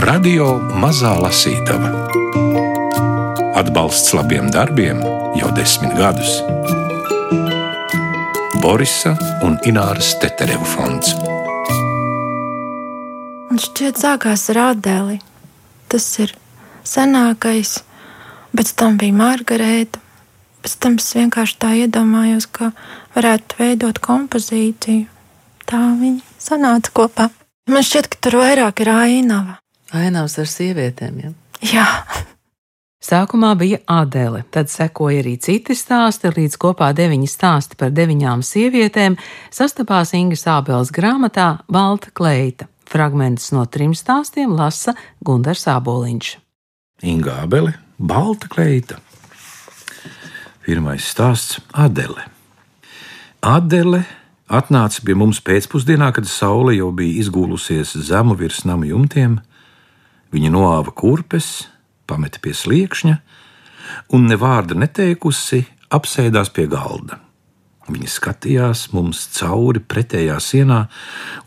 Radio Mazā Lasītava. Atbalsts labiem darbiem jau desmit gadus. Borisa un Ināras Tetereva fonds. Man šķiet, sākās ar Adeli. Tas ir senākais, pēc tam bija Margarita. Pēc tam es vienkārši tā iedomājos, ka varētu veidot kompozīciju. Tā viņi sanāca kopā. Man šķiet, ka tur vairāk ir ainava. Ainavs ar sievietēm. Ja? Jā. Sākumā bija Adele, tad sekoja arī citi stāsti, līdz kopā deviņi stāsti par deviņām sievietēm sastapās Ingas Ābeles grāmatā Balta kleita. Fragmentus no trim stāstiem lasa Gunārs Aboliņš. Inga Abele, Balta kleita. Pirmais stāsts - Adele. Adele atnāca pie mums pēcpusdienā, kad saule jau bija izgūlusies zemu virs nama jumtiem. Viņa noāva kurpes, pameta pie sliekšņa un ne vārda neteikusi, apsēdās pie galda. Viņa skatījās mums cauri pretējā sienā,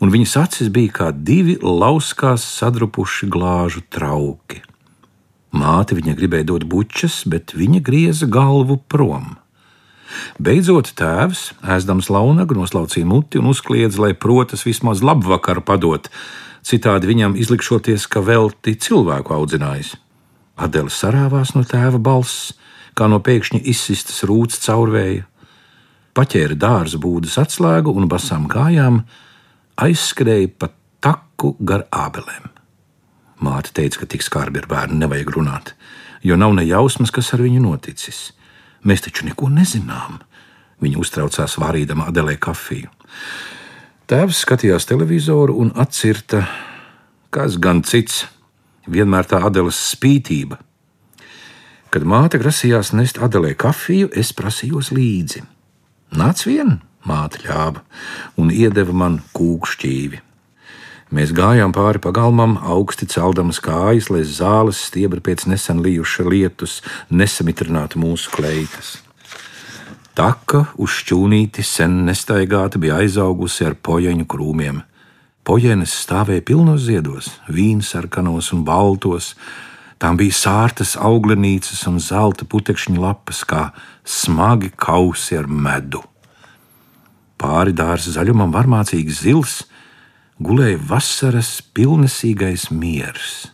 un viņas acis bija kā divi lauskās sadrupuši glāžu trauki. Māte viņa gribēja dot bučas, bet viņa grieza galvu prom. Beidzot, tēvs, ēdams launagu, noslaucīja muti un uzkliedza, lai protas vismaz labvakar padot, citādi viņam izlikšoties, ka velti cilvēku audzinājis. Adela sarāvās no tēva balss, kā no pēkšņi izsistas rūtas caurvēja, paķēra dārza būdas atslēgu un basām kājām aizskrēja pa taku gar ābelēm. Māte teica, ka tik skarbi ar bērnu nevajag runāt, jo nav ne jausmas, kas ar viņu noticis. Mēs taču neko nezinām. Viņa uztraucās vārīdama Adelē kafiju. Tēvs skatījās televizoru un atcirta, kas gan cits vienmēr tā Adeles spītība. Kad māte grasījās nest Adelē kafiju, es prasījos līdzi. Nāc vien, māte ļāva un iedeva man kūkšķīvi. Mēs gājām pāri pagalmam, augsti celdamas kājas, lai zāles stiebri pēc nesen lijuša lietus nesamitrinātu mūsu kleitas. Taka uz šķūnīti sen nestaigāta bija aizaugusi ar pojeņu krūmiem. Pojenes stāvēja pilnos ziedos, vīnsarkanos un baltos. Tām bija sārtas auglenīcas un zelta putekšņa lapas, kā smagi kausi ar medu. Pāri dārza zaļumam varmācīgs zils, gulēja vasaras pilnesīgais miers.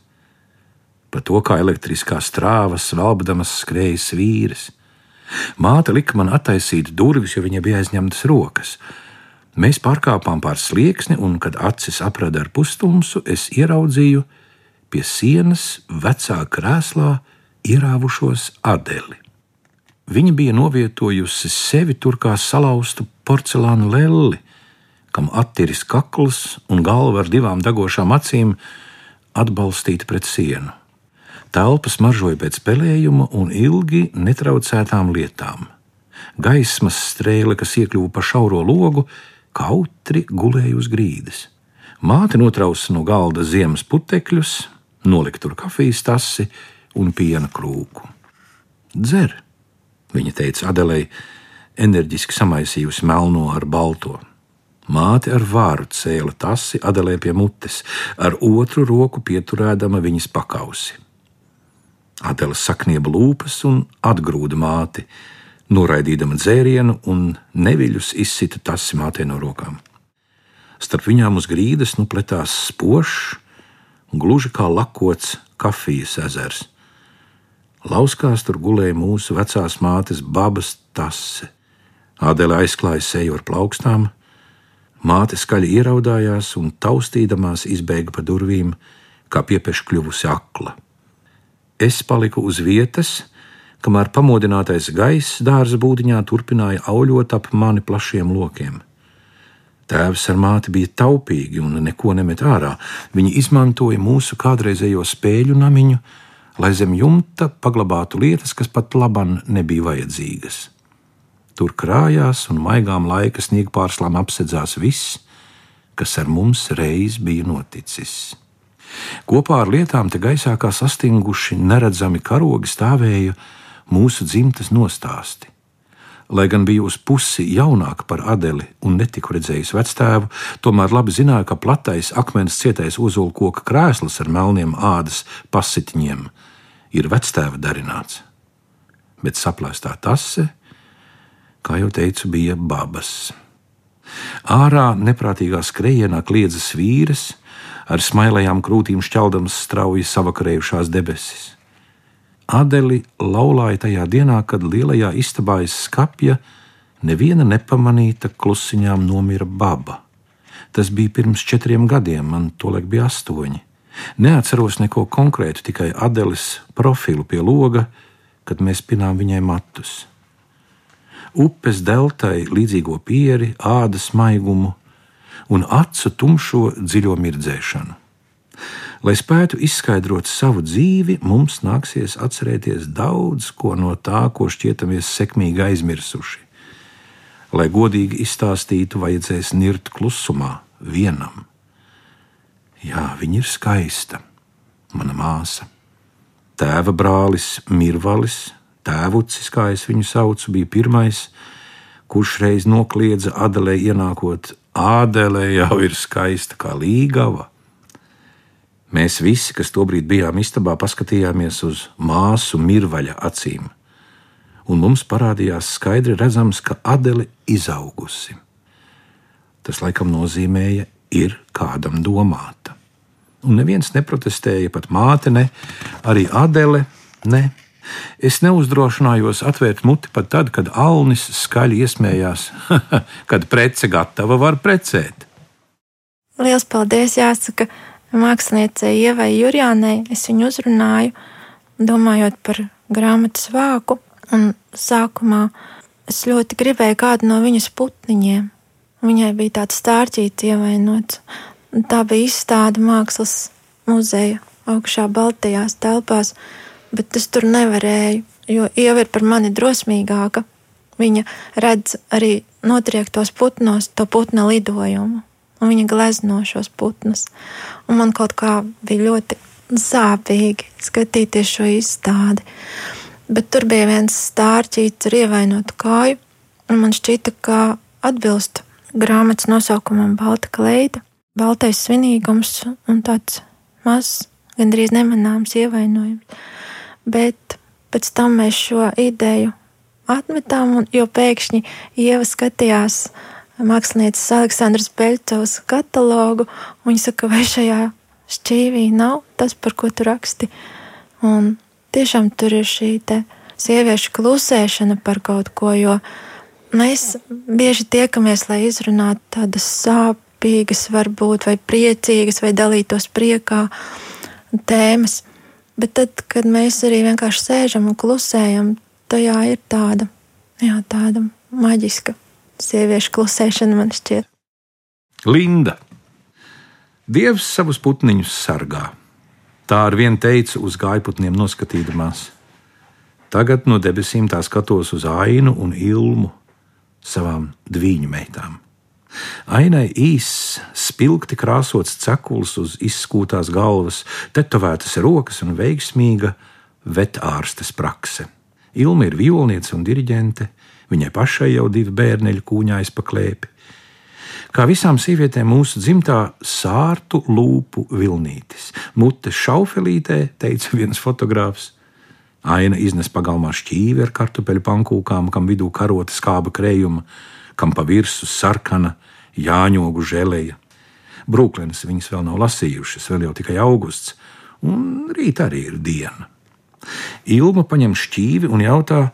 Pa to kā elektriskā strāva svalbdamas skrējas vīrs. Māte lika man attaisīt durvis, jo viņa bija aizņemtas rokas. Mēs pārkāpām pār slieksni, un, kad acis aprada ar pustumsu, es ieraudzīju pie sienas vecā krēslā ierāvušos adeli. Viņa bija novietojusi sevi tur kā salauztu porcelāna lelli, kam attiris kakls un galva ar divām degošām acīm atbalstīta pret sienu. Telpa smaržoja pēc pelējuma un ilgi netraucētām lietām. Gaismas strēle, kas iekļuva pa šauro logu, kautri gulēja uz grīdas. Māte notrauca no galda ziemas putekļus, nolika tur kafijas tasi un piena krūku. Dzer, viņa teica Adelei, enerģiski samaisījusi melno ar balto. Māte ar vāru cēla tasi Adelē pie mutes, ar otru roku pieturēdama viņas pakausi. Adela saknieba lūpas un atgrūda māti, noraidīdama dzērienu un neviļus izsita tasi mātei no rokām. Starp viņām uz grīdas nu pletās spožs, gluži kā lakots kafijas ezers. Lauskās tur gulēja mūsu vecās mātes babas tase. Ādēlē aizklāja seju ar plaukstām, māte skaļi ieraudājās un taustīdamās izbēga pa durvīm, kā piepieši kļuvusi akla. Es paliku uz vietas, kamēr pamodinātais gaiss dārza būdiņā turpināja auļot ap mani plašiem lokiem. Tēvs ar māti bija taupīgi un neko nemet ārā. Viņi izmantoja mūsu kādreizējo spēļu namiņu, lai zem jumta paglabātu lietas, kas pat laban nebija vajadzīgas. Tur krājās un maigām laika sniegpārslām apsedzās viss, kas ar mums reiz bija noticis. Kopā ar lietām te gaisā kā sastinguši neredzami karogi stāvēja mūsu dzimtas nostāsti. Lai gan biju uz pusi jaunāka par Adeli un netiku redzējis vectēvu, tomēr labi zināju, ka platais akmens cietais ozolkoka krēsls ar melniem ādas pasitiņiem ir vectēva darināts. Bet saplēstā tase, kā jau teicu, bija babas. Ārā neprātīgā skrejienā kliedzas vīres, ar smailajām krūtīm šķeldams strauji savakarējušās debesis. Adeli laulāja tajā dienā, kad lielajā istabā aiz skapja neviena nepamanīta klusiņām nomira baba. Tas bija pirms četriem gadiem, man tolaik bija astoņi. Neatceros neko konkrētu, tikai Adeles profilu pie loga, kad mēs pinām viņai matus. Upes deltai līdzīgo pieri, ādas maigumu un acu tumšo dziļo mirdzēšanu. Lai spētu izskaidrot savu dzīvi, mums nāksies atcerēties daudz ko no tā, ko šķietamies sekmīgi aizmirsuši. Lai godīgi izstāstītu, vajadzēs nirt klusumā, vienam. Jā, viņa ir skaista, mana māsa. Tēva brālis Mirvalis, tēvucis, kā es viņu saucu, bija pirmais, kurš reiz nokliedza Adelē ienākot. Ādele jau ir skaista kā līgava. Mēs visi, kas tobrīd bijām istabā, paskatījāmies uz māsu mirvaļa acīm, un mums parādījās skaidri redzams, ka Adele izaugusi. Tas laikam nozīmēja, ir kādam domāta. Un neviens neprotestēja, pat māte, ne, arī Adele. Ne. Es neuzdrošinājos atvērt muti pat tad, kad Alnis skaļi iesmējās, kad prece gatava var precēt. Lielas paldies, jāsaka! māksliniecei Ievai Jurjānai es viņu uzrunāju, domājot par grāmatas vāku, un sākumā es ļoti gribēju kādu no viņas putniņiem. Viņai bija tāds stārķīts ievainots. Tā bija izstāde mākslas muzeja augšā Baltijās telpās, bet es tur nevarēju, jo Ieva ir par mani drosmīgāka. Viņa redz arī notriektos putnos to putna lidojumu un viņa glezno šos putnus. Un man kaut kā bija ļoti sāpīgi skatīties šo izstādi. Bet tur bija viens stārķīts ar ievainotu kāju, un man šķita, ka atbilst grāmatas nosaukumam Balta kleita, baltais svinīgums un tāds mazs, gandrīz nemanāms ievainojums. Bet pēc tam mēs šo ideju atmetām, jo pēkšņi Ieva skatījās mākslinieces Aleksandras Beļcovas katalogu. Viņa saka, vai šajā šķīvī nav tas, par ko tu raksti. Un tiešām tur ir šī sieviešu klusēšana par kaut ko, jo mēs bieži tiekamies, lai izrunātu tādas sāpīgas, varbūt, vai priecīgas, vai dalītos priekā tēmas. Bet tad, kad mēs arī vienkārši sēžam un klusējam, tajā ir tāda, jā, tāda maģiska sieviešu klusēšana man šķiet. Linda. Dievs savus putniņus sargā. Tā ar vienu teica uz gājputniem noskatīdamās. Tagad no debesīm tā skatos uz ainu un ilmu savām dviņu meitām. Ainai īss, spilgti krāsots cekuls uz izskūtās galvas, tetovētas rokas un veiksmīga vetārstes prakse. Ilma ir violniece un diriģente, Viņai pašai jau divi bērneļi kūņājas pa klēpi. Kā visām sievietēm mūsu dzimtā sārtu lūpu vilnītis, mutes šaufelītē, teica viens fotogrāfs. Aina iznes pagalmā šķīvi ar kartupeļu pankūkām, kam vidū karota skāba krējuma, kam pa virsmu sarkana jāņogu žēlēja. Brūklēnas viņas vēl nav lasījušas, vēl jau tikai augusts, un rīt arī ir diena. Ilma paņem šķīvi un jautā,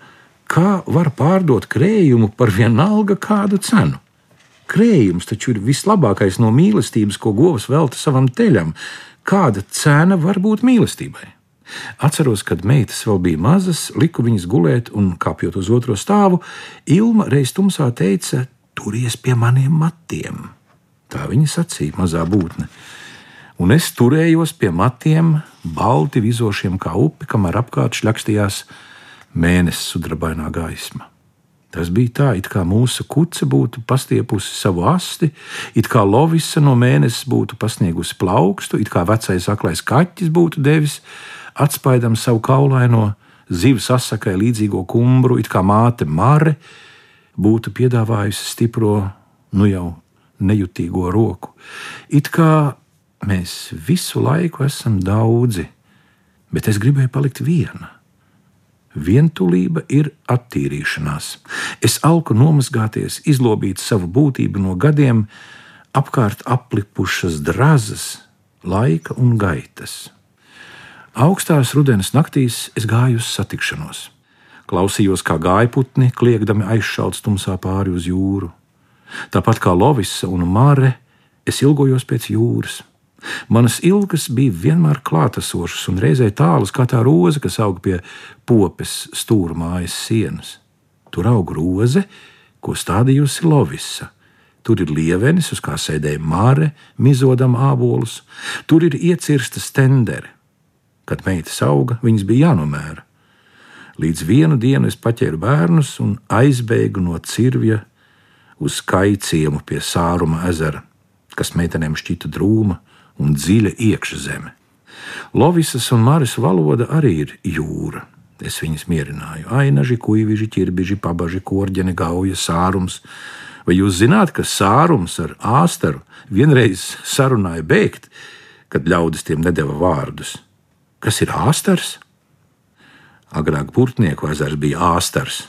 kā var pārdot krējumu par vienalga kādu cenu. Krējums taču ir vislabākais no mīlestības, ko govs velta savam teļam. Kāda cena var būt mīlestībai? Atceros, kad meitas vēl bija mazas, liku viņas gulēt, un kāpjot uz otro stāvu, Ilma reiz tumsā teica: Turies pie maniem matiem. Tā viņa sacīja, mazā būtne. Un es turējos pie matiem, balti vizošiem kā upe, kamēr apkārt šļakstījās mēnesis sudrabainā gaisma. Tas bija tā, it kā mūsu kuce būtu pastiepusi savu asti, it kā lovisa no mēnesis būtu pasniegusi plaukstu, it kā vecais aklais kaķis būtu devis atspaidam savu kaulaino zivs asakai līdzīgo kumbru, it kā māte Mare būtu piedāvājusi stipro, nu jau nejutīgo roku. It kā mēs visu laiku esam daudzi, bet es gribēju palikt viena. Vientulība ir attīrīšanās. Es alku nomazgāties, izlobīt savu būtību no gadiem, apkārt aplipušas drazas, laika un gaitas. Augstās rudens naktīs es gāju uz satikšanos. Klausījos, kā gājputni kliegdami aizšauts tumsā pāri uz jūru. Tāpat kā Lovisa un Māre, es ilgojos pēc jūras. Manas ilgas bija vienmēr klātesošas un reizē tālas kā tā roze, kas aug pie popes stūrmājas sienas. Tur aug roze, ko stādījusi Lovisa. Tur ir lievenis, uz kā sēdēja māre, mizodam ābolus, tur ir iecirsta stendere. Kad meitas auga, viņas bija jānomēra. Līdz vienu dienu es paķēru bērnus un aizbēgu no cirvja uz kaiciemu pie Sāruma ezera, kas meitenēm šķita drūma un dziļa iekšzeme. Lovisas un Māris valoda arī ir jūra. Es viņas mierināju. Ainaži, kuiviži, ķirbiži, pabaži, korģene, gauja, sārums, Vai jūs zināt, ka sārums ar āstaru vienreiz sarunāja bēgt, kad ļaudis tiem nedeva vārdus? Kas ir āstars? Agrāk Burtnieku ezers bija āstars,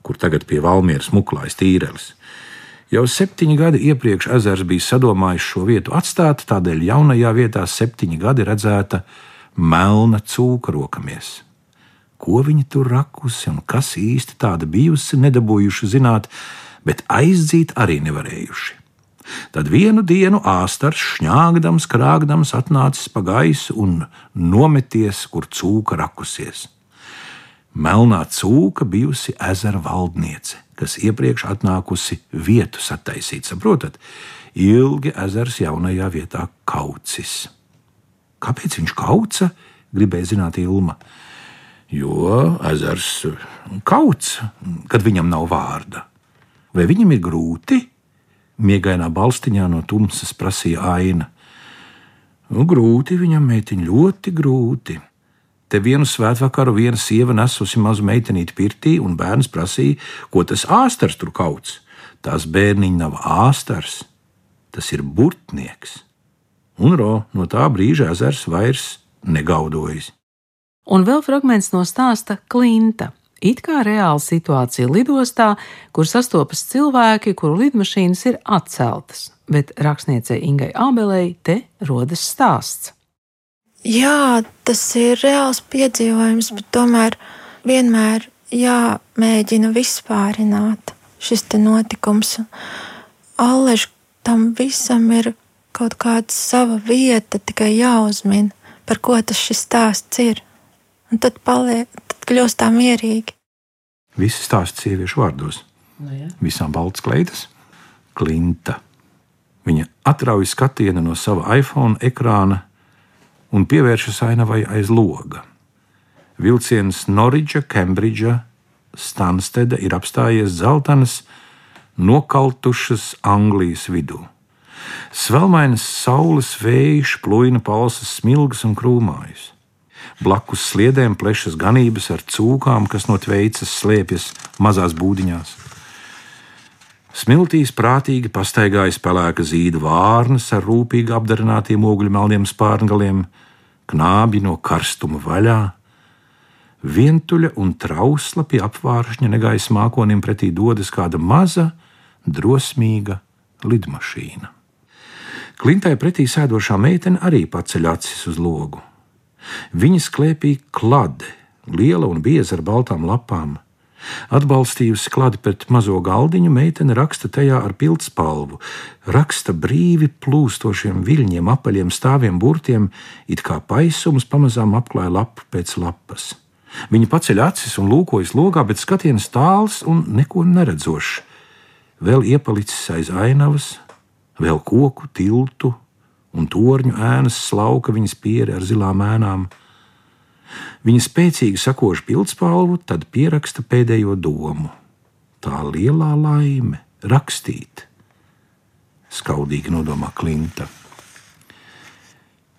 kur tagad pie Valmieras muklājas tīrelis. Jau septiņi gadi iepriekš ezers bija sadomājis šo vietu atstāt, tādēļ jaunajā vietā septiņi gadi redzēta melna cūka rokamies. Ko viņi tur rakusi un kas īsti tāda bijusi, nedabūjuši zināt, bet aizdzīt arī nevarējuši. Tad vienu dienu āstars šņāgdams, krāgdams atnācis pa gaisu un nometies, kur cūka rakusies. Melnā cūka bijusi ezera valdniece, kas iepriekš atnākusi vietu sataisīt, saprotat? Ilgi ezers jaunajā vietā kaucis. Kāpēc viņš kauca? gribēja zināt Ilma. Jo ezers kauc, kad viņam nav vārda. Vai viņam ir grūti? Miegainā balstiņā no tumsas prasīja aina. Nu, grūti viņam, meitiņ, ļoti grūti. Te vienu svētvakaru viena sieva nesusi mazu meitenīti pirtī, un bērns prasīja, ko tas āstars tur kauts. Tās bērniņa nav āstars, tas ir burtnieks. Un ro, no tā brīža ezers vairs negaudojas. Un vēl fragments no stāsta Klinta it kā reāla situācija lidostā, kur sastopas cilvēki, kuru lidmašīnas ir atceltas. Bet rakstniecei Ingai Abelei te rodas stāsts. Jā, tas ir reāls piedzīvojums, bet tomēr vienmēr jāmēģina vispārināt šis notikums. Allež tam visam ir kaut kāda sava vieta, tikai jāuzmina, par ko tas šis stāsts ir. Un tad paliek, kļūst tā mierīgi. Visi stāsta sieviešu vārdos. No nu ja. Visām balts kleitas, klinta. Viņa atrauj skatienu no sava iPhone ekrāna un pievēršas ainavai aiz loga. Vilciens Norridža, Kembridža, Stansteda ir apstājies zeltainas, nokaltušas Anglijas vidū. Svelmainas saules vējš plūina palsas smilgas un krūmājas. Blakus sliedēm plešas ganības ar cūkām, kas no tveicas slēpjas mazās būdiņās. Smiltīs prātīgi pastaigājas pelēka zīda vārnas ar rūpīgi apdarinātiem ogļu melniem spārngaliem, knābi no karstuma vaļā. Vientuļa un trausla pie apvāršņa negaisa mākonim pretī dodas kāda maza, drosmīga lidmašīna. Klintai pretī sēdošā meitene arī paceļ acis uz logu. Viņas klēpī klade, liela un bieza ar baltām lapām. Atbalstījusi klādi pret mazo galdiņu, meitene raksta tajā ar pildspalvu, raksta brīvi plūstošiem viļņiem, apaļiem stāviem burtiem, it kā paisums pamazām apklāja lapu pēc lapas. Viņa paceļ acis un lūkojas logā, bet skatiens tāls un neko neredzošs. Vēl iepalicis aiz ainavas, vēl koku, tiltu, un torņu ēnas slauka viņas pieri ar zilām ēnām. Viņa spēcīgi sakož pildspalvu, tad pieraksta pēdējo domu. Tā lielā laime rakstīt, skaudīgi nodomā Klinta.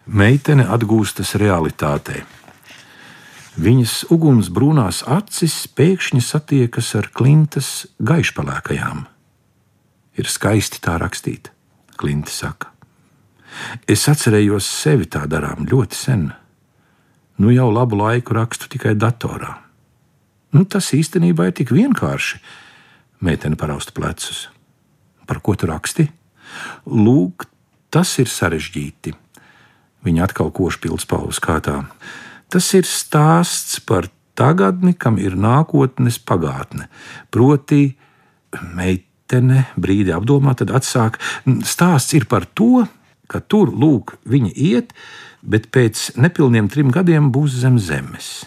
Meitene atgūstas realitātei. Viņas ugunsbrūnās acis pēkšņi satiekas ar klintas gaišpalēkajām. Ir skaisti tā rakstīt, Klinta saka. Es atcerējos sevi tā darām ļoti sen. Nu jau labu laiku rakstu tikai datorā. Nu, tas īstenībā ir tik vienkārši. Meitene parausta plecus. Par ko tu raksti? Lūk, tas ir sarežģīti. Viņa atkal koši pildspalvas kātā. Tas ir stāsts par tagadni, kam ir nākotnes pagātne. Proti, meitene brīdi apdomā, tad atsāk. Stāsts ir par to, ka tur, lūk, viņa iet, bet pēc nepilniem trim gadiem būs zem zemes.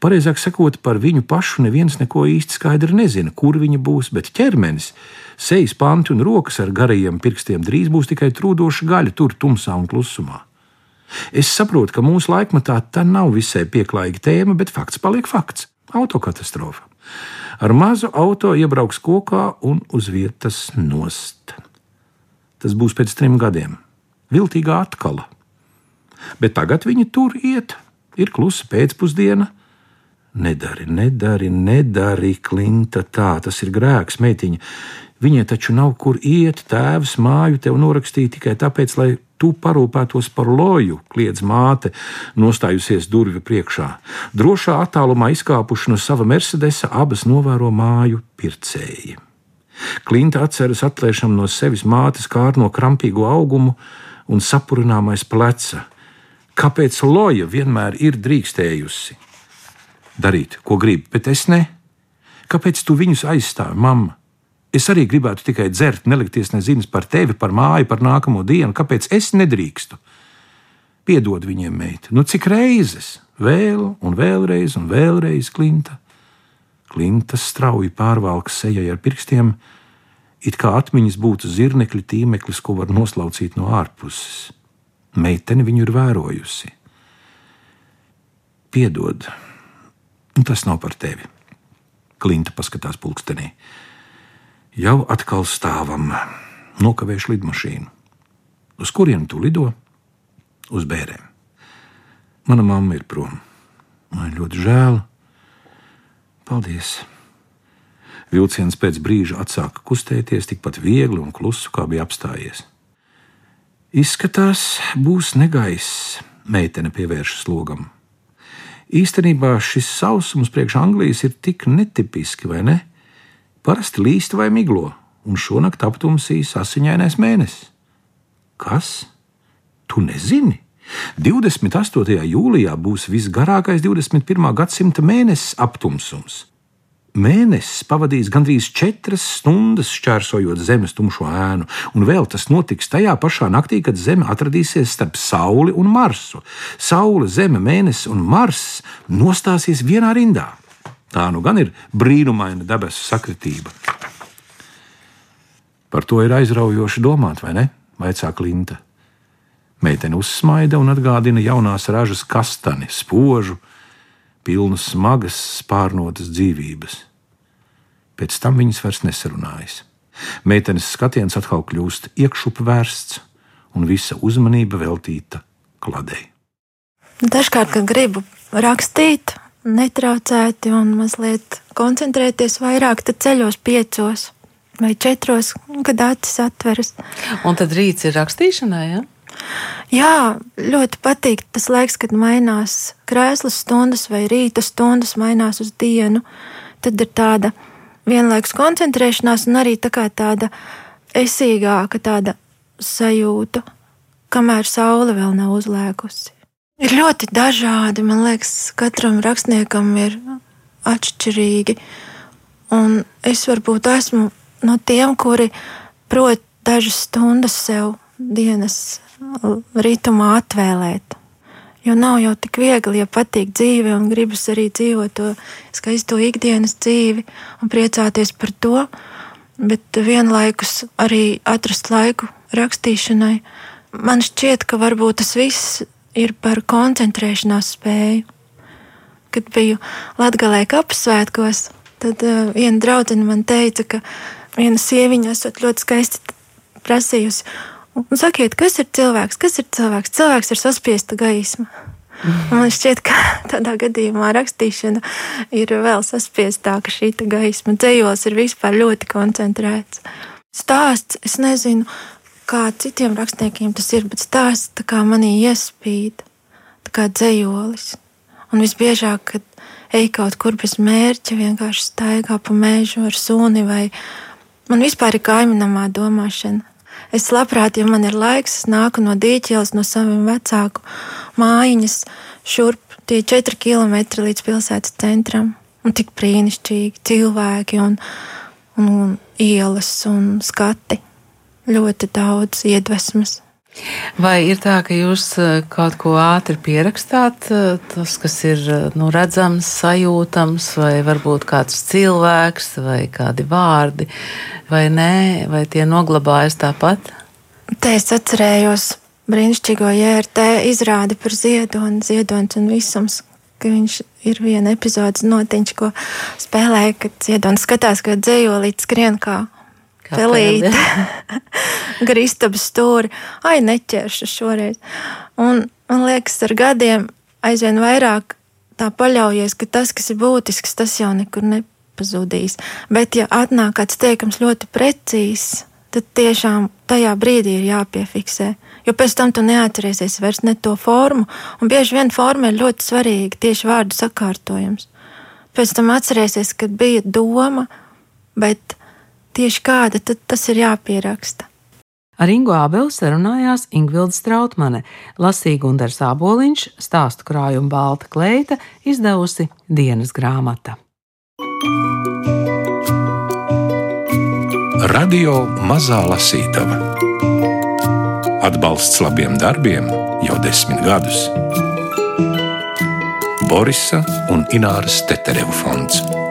Pareizāk sakot, par viņu pašu neviens neko īsti skaidri nezina, kur viņa būs, bet ķermenis, sejas panti un rokas ar garajiem pirkstiem drīz būs tikai trūdoša gaļa tur, tumsā un klusumā. Es saprotu, ka mūsu laikmatā tā nav visai pieklājīga tēma, bet fakts paliek fakts - autokatastrofa. Ar mazu auto iebrauks kokā un uz vietas nost. Tas būs pēc trim gadiem. Viltīgā atkala. Bet tagad viņi tur iet, ir klusa pēcpusdiena. Nedari, nedari, nedari, Klinta, tā tas ir grēks, meitiņa. Viņai taču nav kur iet, tēvs māju tev norakstīja tikai tāpēc, lai tu parūpētos par loju, kliedz māte, nostājusies durvju priekšā. Drošā attālumā izkāpuši no sava Mercedesa, abas novēro māju pircēji. Klinta atceras atplēšam no sevis mātes kārno krampīgo augumu un sapurināmais pleca. Kāpēc loja vienmēr ir drīkstējusi? Darīt, ko grib, bet es ne. Kāpēc tu viņus aizstāvi, mamma? Es arī gribētu tikai dzert, nelikties nezinis par tevi, par māju, par nākamo dienu. Kāpēc es nedrīkstu? Piedod viņiem, meita, nu cik reizes, vēl un vēlreiz un vēlreiz klinta. Klinta strauji pārvalks sejai ar pirkstiem, it kā atmiņas būtu zirnekļa tīmeklis, ko var noslaucīt no ārpuses. Meitene viņu ir vērojusi. Piedod, nu, tas nav par tevi. Klinta paskatās pulkstenī. Jau atkal stāvam, nokavējuši lidmašīnu. Uz kurienu tu lido? Uz bērēm. Mana mamma ir prom. Man ļoti žēl. Paldies! Vilciens pēc brīža atsāka kustēties tikpat viegli un klusu, kā bija apstājies. Izskatās, būs negaiss, meitene pievēršas logam. Īstenībā šis sausums priekš Anglijas ir tik netipiski, vai ne? Parasti līst vai miglo, un šonakt aptumsīs asiņainais mēnesis. Kas? Tu nezini? 28. jūlijā būs visgarākais 21. gadsimta mēnesis aptumsums. Mēnesis pavadīs gandrīz četras stundas šķērsojot Zemes tumšo ēnu, un vēl tas notiks tajā pašā naktī, kad Zeme atradīsies starp Sauli un Marsu. Saule, Zeme, Mēnesis un Mars nostāsies vienā rindā. Tā nu gan ir brīnumaina debesu sakritība. Par to ir aizraujoši domāt, vai ne? Vaicā Klimta. Meitene uzsmaida un atgādina jaunās ražas kastani, spožu, pilnu smagas, spārnotas dzīvības. Pēc tam viņas vairs nesarunājas. Meitenes skatiens atkal kļūst iekšup vērsts, un visa uzmanība veltīta kladei. Dažkārt, kad gribu rakstīt, netraucēti un mazliet koncentrēties vairāk, tad ceļos piecos vai četros, kad acis atveras. Un tad rīts ir rakstīšanai, ja? Jā, ļoti patīk tas laiks, kad mainās krēslas stundas vai rīta stundas, mainās uz dienu. Tad ir tāda vienlaikus koncentrēšanās un arī tā tāda esīgāka tāda sajūta, kamēr saule vēl nav uzlēkusi. Ir ļoti dažādi. Man liekas, katram rakstniekam ir atšķirīgi. Un es varbūt esmu no tiem, kuri prot dažas stundas sev dienas ritmā atvēlēt. Jo nav jau tik viegli, ja patīk dzīve un gribas arī dzīvot to skaisto ikdienas dzīvi un priecāties par to, bet vienlaikus arī atrast laiku rakstīšanai. Man šķiet, ka varbūt tas viss ir par koncentrēšanās spēju. Kad biju Latvijā kapsvētkos, tad uh, viena draudzene man teica, ka viena sieviņa esot ļoti skaisti prasījusi. Un sakiet, kas ir cilvēks? Kas ir cilvēks? Cilvēks ir saspiesta gaisma. Man šķiet, ka tādā gadījumā rakstīšana ir vēl saspiestāka. Šī gaisma dzējos ir vispār ļoti koncentrēts. Stāsts, es nezinu, kā citiem rakstniekiem tas ir, bet stāsts manī iespīd, kā dzējolis. Un visbiežāk, kad ej kaut kur bez mērķa, vienkārši staigā pa mēžu ar suni vai man vispār ir kaiminamā domāšana. Es labprāt, ja man ir laiks, es nāku no dīķeles, no saviem vecāku mājiņas, šurp tie četri kilometri līdz pilsētas centram. Un tik brīnišķīgi cilvēki un, un, un ielas un skati. Ļoti daudz iedvesmas. Vai ir tā, ka jūs eh, kaut ko ātri pierakstāt, eh, tas, kas ir eh, nu, redzams, sajūtams, vai varbūt kāds cilvēks, vai kādi vārdi, vai nē, vai tie noglabājas tāpat? Te es atcerējos brīnišķīgo JRT izrādi par ziedoni, ziedonis un visums. Viņš ir viena epizodes notiņš, ko spēlēja, kad ziedonis skatās, ka dzējolīts skrien kā pelīte, gar istabas stūri. Ai, neķeršu šoreiz. Un man liekas, ar gadiem aizvien vairāk tā paļaujies, ka tas, kas ir būtisks, tas jau nekur nepazudīs. Bet, ja atnāk kāds teikums ļoti precīzs, tad tiešām tajā brīdī ir jāpiefiksē. Jo pēc tam tu neatcerēsies vairs ne to formu, un bieži vien forma ir ļoti svarīga, tieši vārdu sakārtojums. Pēc tam atcerēsies, kad bija doma, bet tieši kāda, tad tas ir jāpieraksta. Ar Ingu Ābelu sarunājās Ingvilda Strautmane, lasīja Gundars Āboliņš, stāstu krājumu Balta kleita, izdevusi dienas grāmata. Radio Mazā Lasītava Atbalsts labiem darbiem jau desmit gadus. Borisa un Ināras Teterevu fonds.